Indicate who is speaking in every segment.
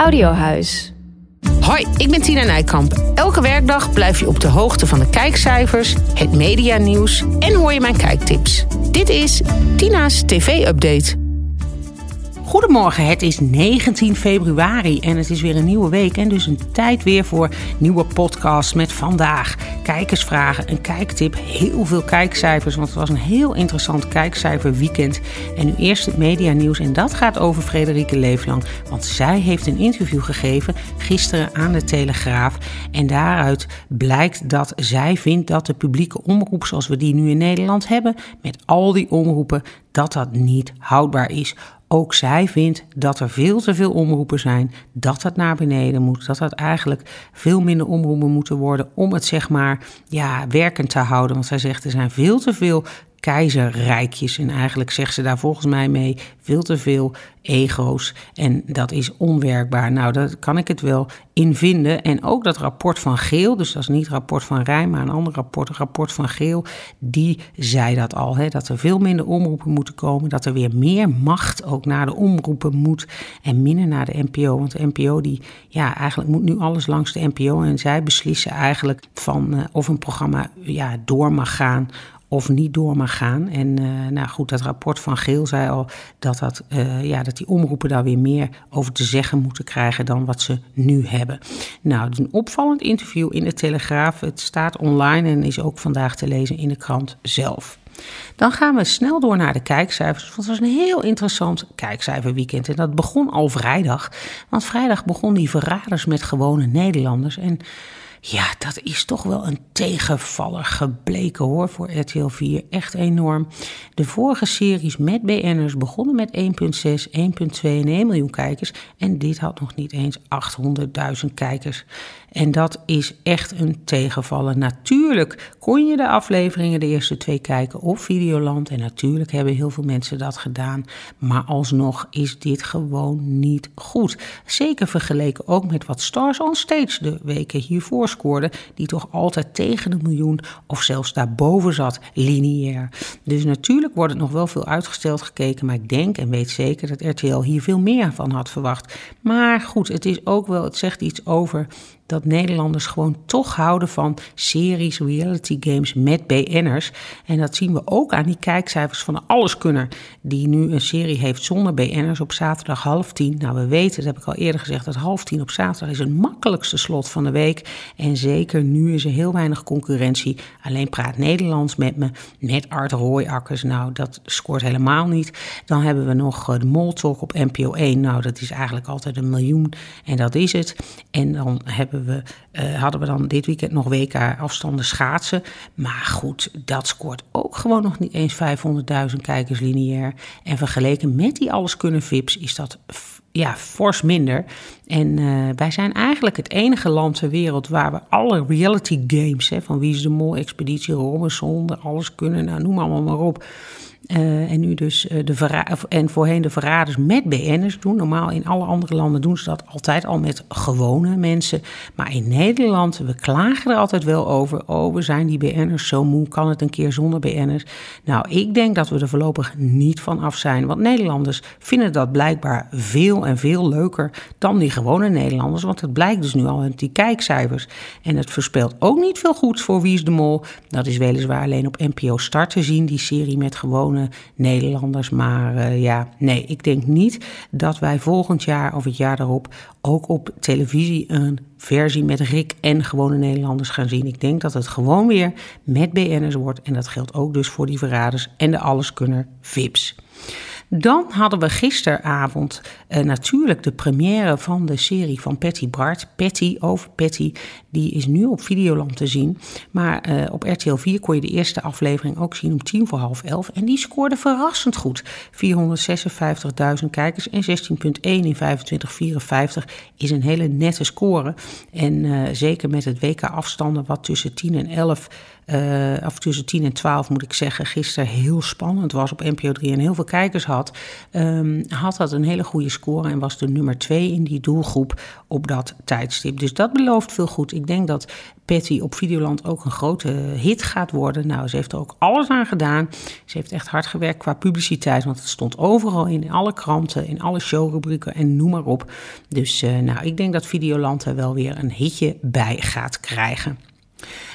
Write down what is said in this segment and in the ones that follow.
Speaker 1: Audiohuis.
Speaker 2: Hoi, ik ben Tina Nijkamp. Elke werkdag blijf je op de hoogte van de kijkcijfers, het medianieuws en hoor je mijn kijktips. Dit is Tina's TV-update. Goedemorgen, het is 19 februari en het is weer een nieuwe week en dus een tijd weer voor nieuwe podcasts met vandaag. Kijkersvragen, een kijktip, heel veel kijkcijfers, want het was een heel interessant kijkcijferweekend. En nu eerst het medianieuws en dat gaat over Frederike Leeflang, want zij heeft een interview gegeven gisteren aan de Telegraaf en daaruit blijkt dat zij vindt dat de publieke omroep zoals we die nu in Nederland hebben, met al die omroepen, dat dat niet houdbaar is. Ook zij vindt dat er veel te veel omroepen zijn, dat dat naar beneden moet, dat dat eigenlijk veel minder omroepen moeten worden om het zeg maar ja, werkend te houden. Want zij zegt er zijn veel te veel keizerrijkjes. En eigenlijk zegt ze daar volgens mij mee veel te veel ego's. En dat is onwerkbaar. Nou, daar kan ik het wel in vinden. En ook dat rapport van Geel, dus dat is niet het rapport van Rijn, maar een ander rapport, het rapport van Geel, die zei dat al. Hè, dat er veel minder omroepen moeten komen. Dat er weer meer macht ook naar de omroepen moet. En minder naar de NPO. Want de NPO, die, ja, eigenlijk moet nu alles langs de NPO. En zij beslissen eigenlijk van uh, of een programma ja, door mag gaan of niet door mag gaan. En uh, nou goed, dat rapport van Geel zei al dat, dat, uh, ja, dat die omroepen daar weer meer over te zeggen moeten krijgen dan wat ze nu hebben. Nou, een opvallend interview in de Telegraaf. Het staat online en is ook vandaag te lezen in de krant zelf. Dan gaan we snel door naar de kijkcijfers. Want het was een heel interessant kijkcijferweekend. En dat begon al vrijdag. Want vrijdag begon die verraders met gewone Nederlanders. En ja, dat is toch wel een tegenvaller gebleken hoor voor RTL 4. Echt enorm. De vorige series met BN'ers begonnen met 1,6, 1,2 en 1 miljoen kijkers. En dit had nog niet eens 800.000 kijkers. En dat is echt een tegenvaller. Natuurlijk kon je de afleveringen, de eerste twee, kijken op Videoland. En natuurlijk hebben heel veel mensen dat gedaan. Maar alsnog is dit gewoon niet goed. Zeker vergeleken ook met wat Stars on Stage de weken hiervoor scoorde. Die toch altijd tegen de miljoen of zelfs daarboven zat, lineair. Dus natuurlijk wordt het nog wel veel uitgesteld gekeken. Maar ik denk en weet zeker dat RTL hier veel meer van had verwacht. Maar goed, het is ook wel, het zegt iets over dat Nederlanders gewoon toch houden van series, reality games met BN'ers. En dat zien we ook aan die kijkcijfers van de Alleskunner, die nu een serie heeft zonder BN'ers op zaterdag half tien. Nou, we weten, dat heb ik al eerder gezegd, dat half tien op zaterdag is het makkelijkste slot van de week. En zeker nu is er heel weinig concurrentie. Alleen praat Nederlands met me, met Art Rooijakkers. Nou, dat scoort helemaal niet. Dan hebben we nog eh, de Moltalk op NPO 1. Nou, dat is eigenlijk altijd een miljoen en dat is het. En dan hebben we, uh, hadden we dan dit weekend nog WK afstanden schaatsen. Maar goed, dat scoort ook gewoon nog niet eens 500.000 kijkers lineair. En vergeleken met die alles kunnen VIPs is dat ja, fors minder. En uh, wij zijn eigenlijk het enige land ter wereld waar we alle reality games, hè, van Wie is de Mol, Expeditie Robinson, alles kunnen, nou, noem allemaal maar op. Uh, en nu dus uh, de en voorheen de verraders met BN'ers doen. Normaal in alle andere landen doen ze dat altijd al met gewone mensen. Maar in Nederland, we klagen er altijd wel over. Oh, we zijn die BN'ers zo moe, kan het een keer zonder BN'ers? Nou, ik denk dat we er voorlopig niet van af zijn. Want Nederlanders vinden dat blijkbaar veel en veel leuker dan die gewone Nederlanders. Want het blijkt dus nu al uit die kijkcijfers. En het voorspelt ook niet veel goeds voor Wie is de Mol. Dat is weliswaar alleen op NPO Start te zien, die serie met gewone Nederlanders. Maar uh, ja, nee, ik denk niet dat wij volgend jaar of het jaar daarop ook op televisie een versie met Rick en gewone Nederlanders gaan zien. Ik denk dat het gewoon weer met BN'ers wordt. En dat geldt ook dus voor die verraders en de alleskunner VIPs. Dan hadden we gisteravond uh, natuurlijk de première van de serie van Patty Bart. Patty over Patty, die is nu op Videoland te zien. Maar uh, op RTL 4 kon je de eerste aflevering ook zien om tien voor half elf. En die scoorde verrassend goed. 456.000 kijkers en 16,1 in 2554 is een hele nette score. En uh, zeker met het WK afstanden wat tussen 10 en 11 uh, of tussen 10 en 12 moet ik zeggen, gisteren heel spannend was op NPO 3 en heel veel kijkers had, um, had dat een hele goede score en was de nummer 2 in die doelgroep op dat tijdstip. Dus dat belooft veel goed. Ik denk dat Patty op Videoland ook een grote hit gaat worden. Nou, ze heeft er ook alles aan gedaan. Ze heeft echt hard gewerkt qua publiciteit, want het stond overal in, alle kranten, in alle showrubrieken en noem maar op. Dus uh, nou, ik denk dat Videoland er wel weer een hitje bij gaat krijgen.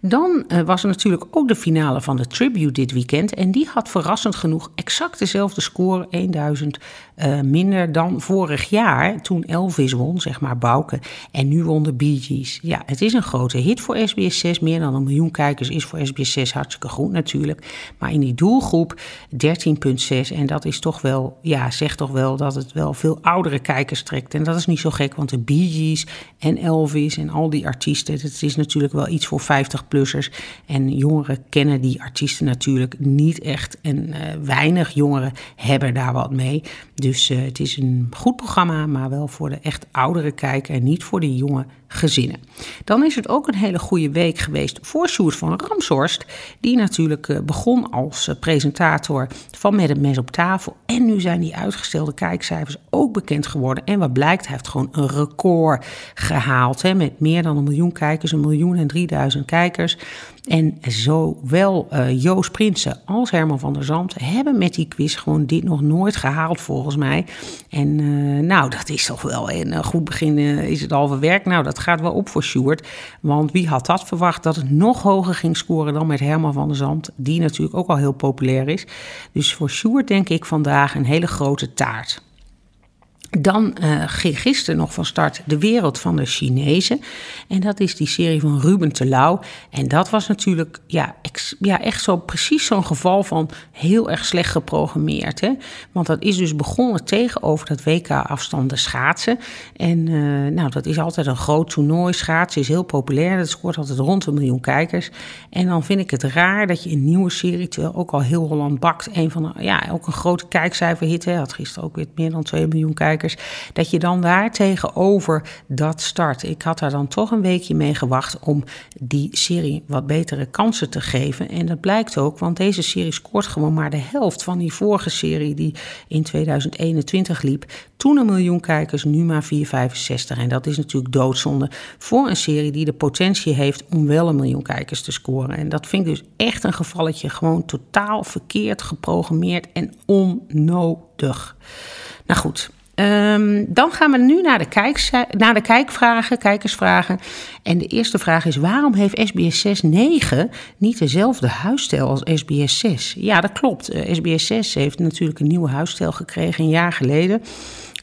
Speaker 2: Dan uh, was er natuurlijk ook de finale van de Tribute dit weekend. En die had verrassend genoeg exact dezelfde score, 1000 uh, minder dan vorig jaar. Toen Elvis won, zeg maar Bouke. En nu won de Bee Gees. Ja, het is een grote hit voor SBS 6. Meer dan een miljoen kijkers is voor SBS 6 hartstikke goed natuurlijk. Maar in die doelgroep 13,6. En dat is toch wel, ja, zegt toch wel dat het wel veel oudere kijkers trekt. En dat is niet zo gek, want de Bee Gees en Elvis en al die artiesten. Het is natuurlijk wel iets voor 50 plussers En jongeren kennen die artiesten natuurlijk niet echt. En uh, weinig jongeren hebben daar wat mee. Dus uh, het is een goed programma, maar wel voor de echt oudere kijker en niet voor de jonge gezinnen. Dan is het ook een hele goede week geweest voor Sjoerd van Ramshorst. Die natuurlijk uh, begon als presentator van Met het Mes op tafel. En nu zijn die uitgestelde kijkcijfers ook bekend geworden. En wat blijkt, hij heeft gewoon een record gehaald. Hè, met meer dan een miljoen kijkers, een miljoen en kijkers. En zowel uh, Joost Prinsen als Herman van der Zand hebben met die quiz gewoon dit nog nooit gehaald, volgens mij. En uh, nou, dat is toch wel een goed begin, is het halve werk. Nou, dat gaat wel op voor Sjoerd. Want wie had dat verwacht dat het nog hoger ging scoren dan met Herman van der Zand, die natuurlijk ook al heel populair is. Dus voor Sjoerd denk ik vandaag een hele grote taart. Dan uh, ging gisteren nog van start De Wereld van de Chinezen. En dat is die serie van Ruben Telau. En dat was natuurlijk ja, ja, echt zo precies zo'n geval van heel erg slecht geprogrammeerd. Hè? Want dat is dus begonnen tegenover dat WK-afstanden schaatsen. En uh, nou, dat is altijd een groot toernooi. Schaatsen is heel populair. Dat scoort altijd rond een miljoen kijkers. En dan vind ik het raar dat je een nieuwe serie, terwijl ook al heel Holland bakt, een van ja, ook een grote kijkcijferhit. Hè? Had gisteren ook weer meer dan 2 miljoen kijkers dat je dan daar tegenover dat start. Ik had daar dan toch een weekje mee gewacht om die serie wat betere kansen te geven. En dat blijkt ook, want deze serie scoort gewoon maar de helft van die vorige serie die in 2021 liep. Toen een miljoen kijkers, nu maar 465. En dat is natuurlijk doodzonde voor een serie die de potentie heeft om wel een miljoen kijkers te scoren. En dat vind ik dus echt een gevalletje gewoon totaal verkeerd geprogrammeerd en onnodig. Nou goed, Um, dan gaan we nu naar de, naar de kijkvragen, kijkersvragen. En de eerste vraag is: waarom heeft SBS 6 9 niet dezelfde huisstijl als SBS 6? Ja, dat klopt. SBS 6 heeft natuurlijk een nieuwe huisstijl gekregen een jaar geleden.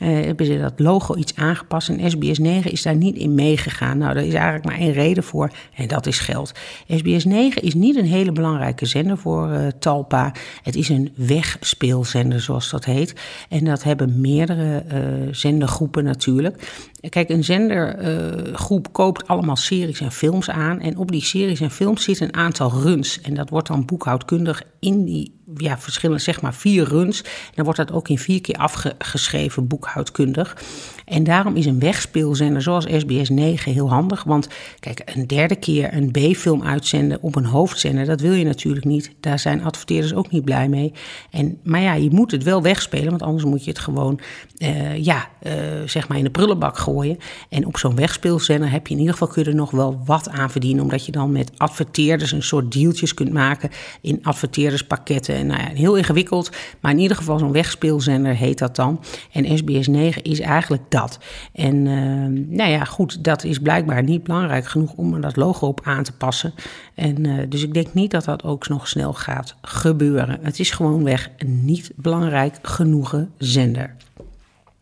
Speaker 2: Uh, hebben ze dat logo iets aangepast en SBS 9 is daar niet in meegegaan. Nou, daar is eigenlijk maar één reden voor en dat is geld. SBS 9 is niet een hele belangrijke zender voor uh, Talpa. Het is een wegspeelzender, zoals dat heet. En dat hebben meerdere uh, zendergroepen natuurlijk. Kijk, een zendergroep koopt allemaal series en films aan. En op die series en films zit een aantal runs. En dat wordt dan boekhoudkundig in die ja, verschillende, zeg maar vier runs. Dan wordt dat ook in vier keer afgeschreven, boekhoudkundig. En daarom is een wegspeelzender zoals SBS 9 heel handig. Want kijk, een derde keer een B-film uitzenden op een hoofdzender, dat wil je natuurlijk niet. Daar zijn adverteerders ook niet blij mee. En, maar ja, je moet het wel wegspelen, want anders moet je het gewoon uh, ja, uh, zeg maar in de prullenbak gooien. En op zo'n wegspeelzender heb je in ieder geval kun je er nog wel wat aan verdienen. Omdat je dan met adverteerders een soort dealtjes kunt maken in adverteerderspakketten. En nou ja, heel ingewikkeld. Maar in ieder geval zo'n wegspeelzender heet dat dan. En SBS 9 is eigenlijk dat. En uh, nou ja, goed, dat is blijkbaar niet belangrijk genoeg om er dat logo op aan te passen. En uh, dus ik denk niet dat dat ook nog snel gaat gebeuren. Het is gewoonweg een niet belangrijk genoegen zender.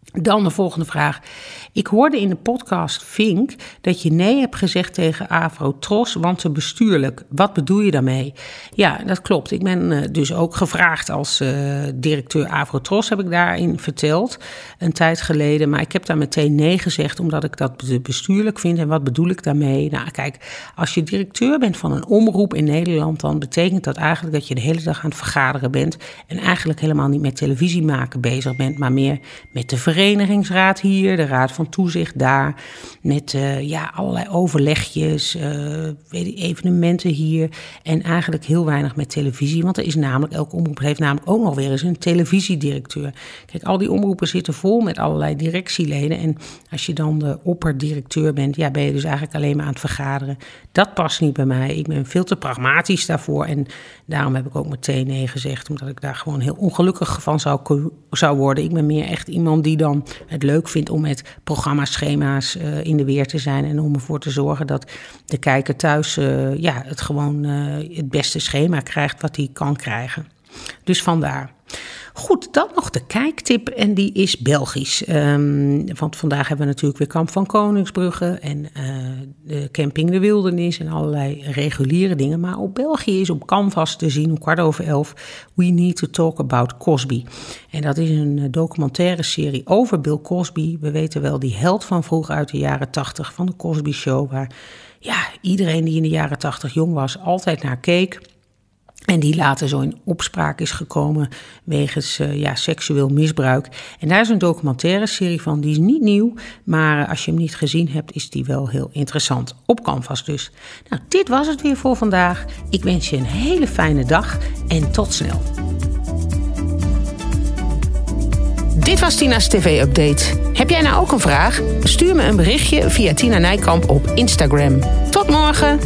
Speaker 2: Dan de volgende vraag. Ik hoorde in de podcast Vink dat je nee hebt gezegd tegen Afro-Tros, want te bestuurlijk. Wat bedoel je daarmee? Ja, dat klopt. Ik ben uh, dus ook gevraagd als uh, directeur Afro-Tros, heb ik daarin verteld, een tijd geleden. Maar ik heb daar meteen nee gezegd, omdat ik dat bestuurlijk vind. En wat bedoel ik daarmee? Nou, kijk, als je directeur bent van een omroep in Nederland, dan betekent dat eigenlijk dat je de hele dag aan het vergaderen bent. En eigenlijk helemaal niet met televisie maken bezig bent, maar meer met de verenigingsraad hier, de raad van toezicht daar, met uh, ja, allerlei overlegjes, uh, evenementen hier en eigenlijk heel weinig met televisie, want er is namelijk, elke omroep heeft namelijk ook nog weer eens een televisiedirecteur. Kijk, al die omroepen zitten vol met allerlei directieleden en als je dan de opperdirecteur bent, ja, ben je dus eigenlijk alleen maar aan het vergaderen. Dat past niet bij mij. Ik ben veel te pragmatisch daarvoor en daarom heb ik ook meteen nee gezegd, omdat ik daar gewoon heel ongelukkig van zou, zou worden. Ik ben meer echt iemand die het leuk vindt om met programmaschema's uh, in de weer te zijn. En om ervoor te zorgen dat de kijker thuis uh, ja, het gewoon uh, het beste schema krijgt wat hij kan krijgen. Dus vandaar. Goed, dan nog de kijktip en die is Belgisch. Um, want vandaag hebben we natuurlijk weer Kamp van Koningsbrugge en uh, de camping De Wildernis en allerlei reguliere dingen. Maar op België is op Canvas te zien om kwart over elf We Need to Talk About Cosby. En dat is een eh, documentaire serie over Bill Cosby. We weten wel die held van vroeger uit de jaren tachtig van de Cosby Show. Waar ja, iedereen die in de jaren tachtig jong was altijd naar keek. En die later zo in opspraak is gekomen wegens uh, ja, seksueel misbruik. En daar is een documentaire serie van, die is niet nieuw. Maar als je hem niet gezien hebt, is die wel heel interessant. Op Canvas dus. Nou, dit was het weer voor vandaag. Ik wens je een hele fijne dag en tot snel. Dit was Tina's TV-update. Heb jij nou ook een vraag? Stuur me een berichtje via Tina Nijkamp op Instagram. Tot morgen!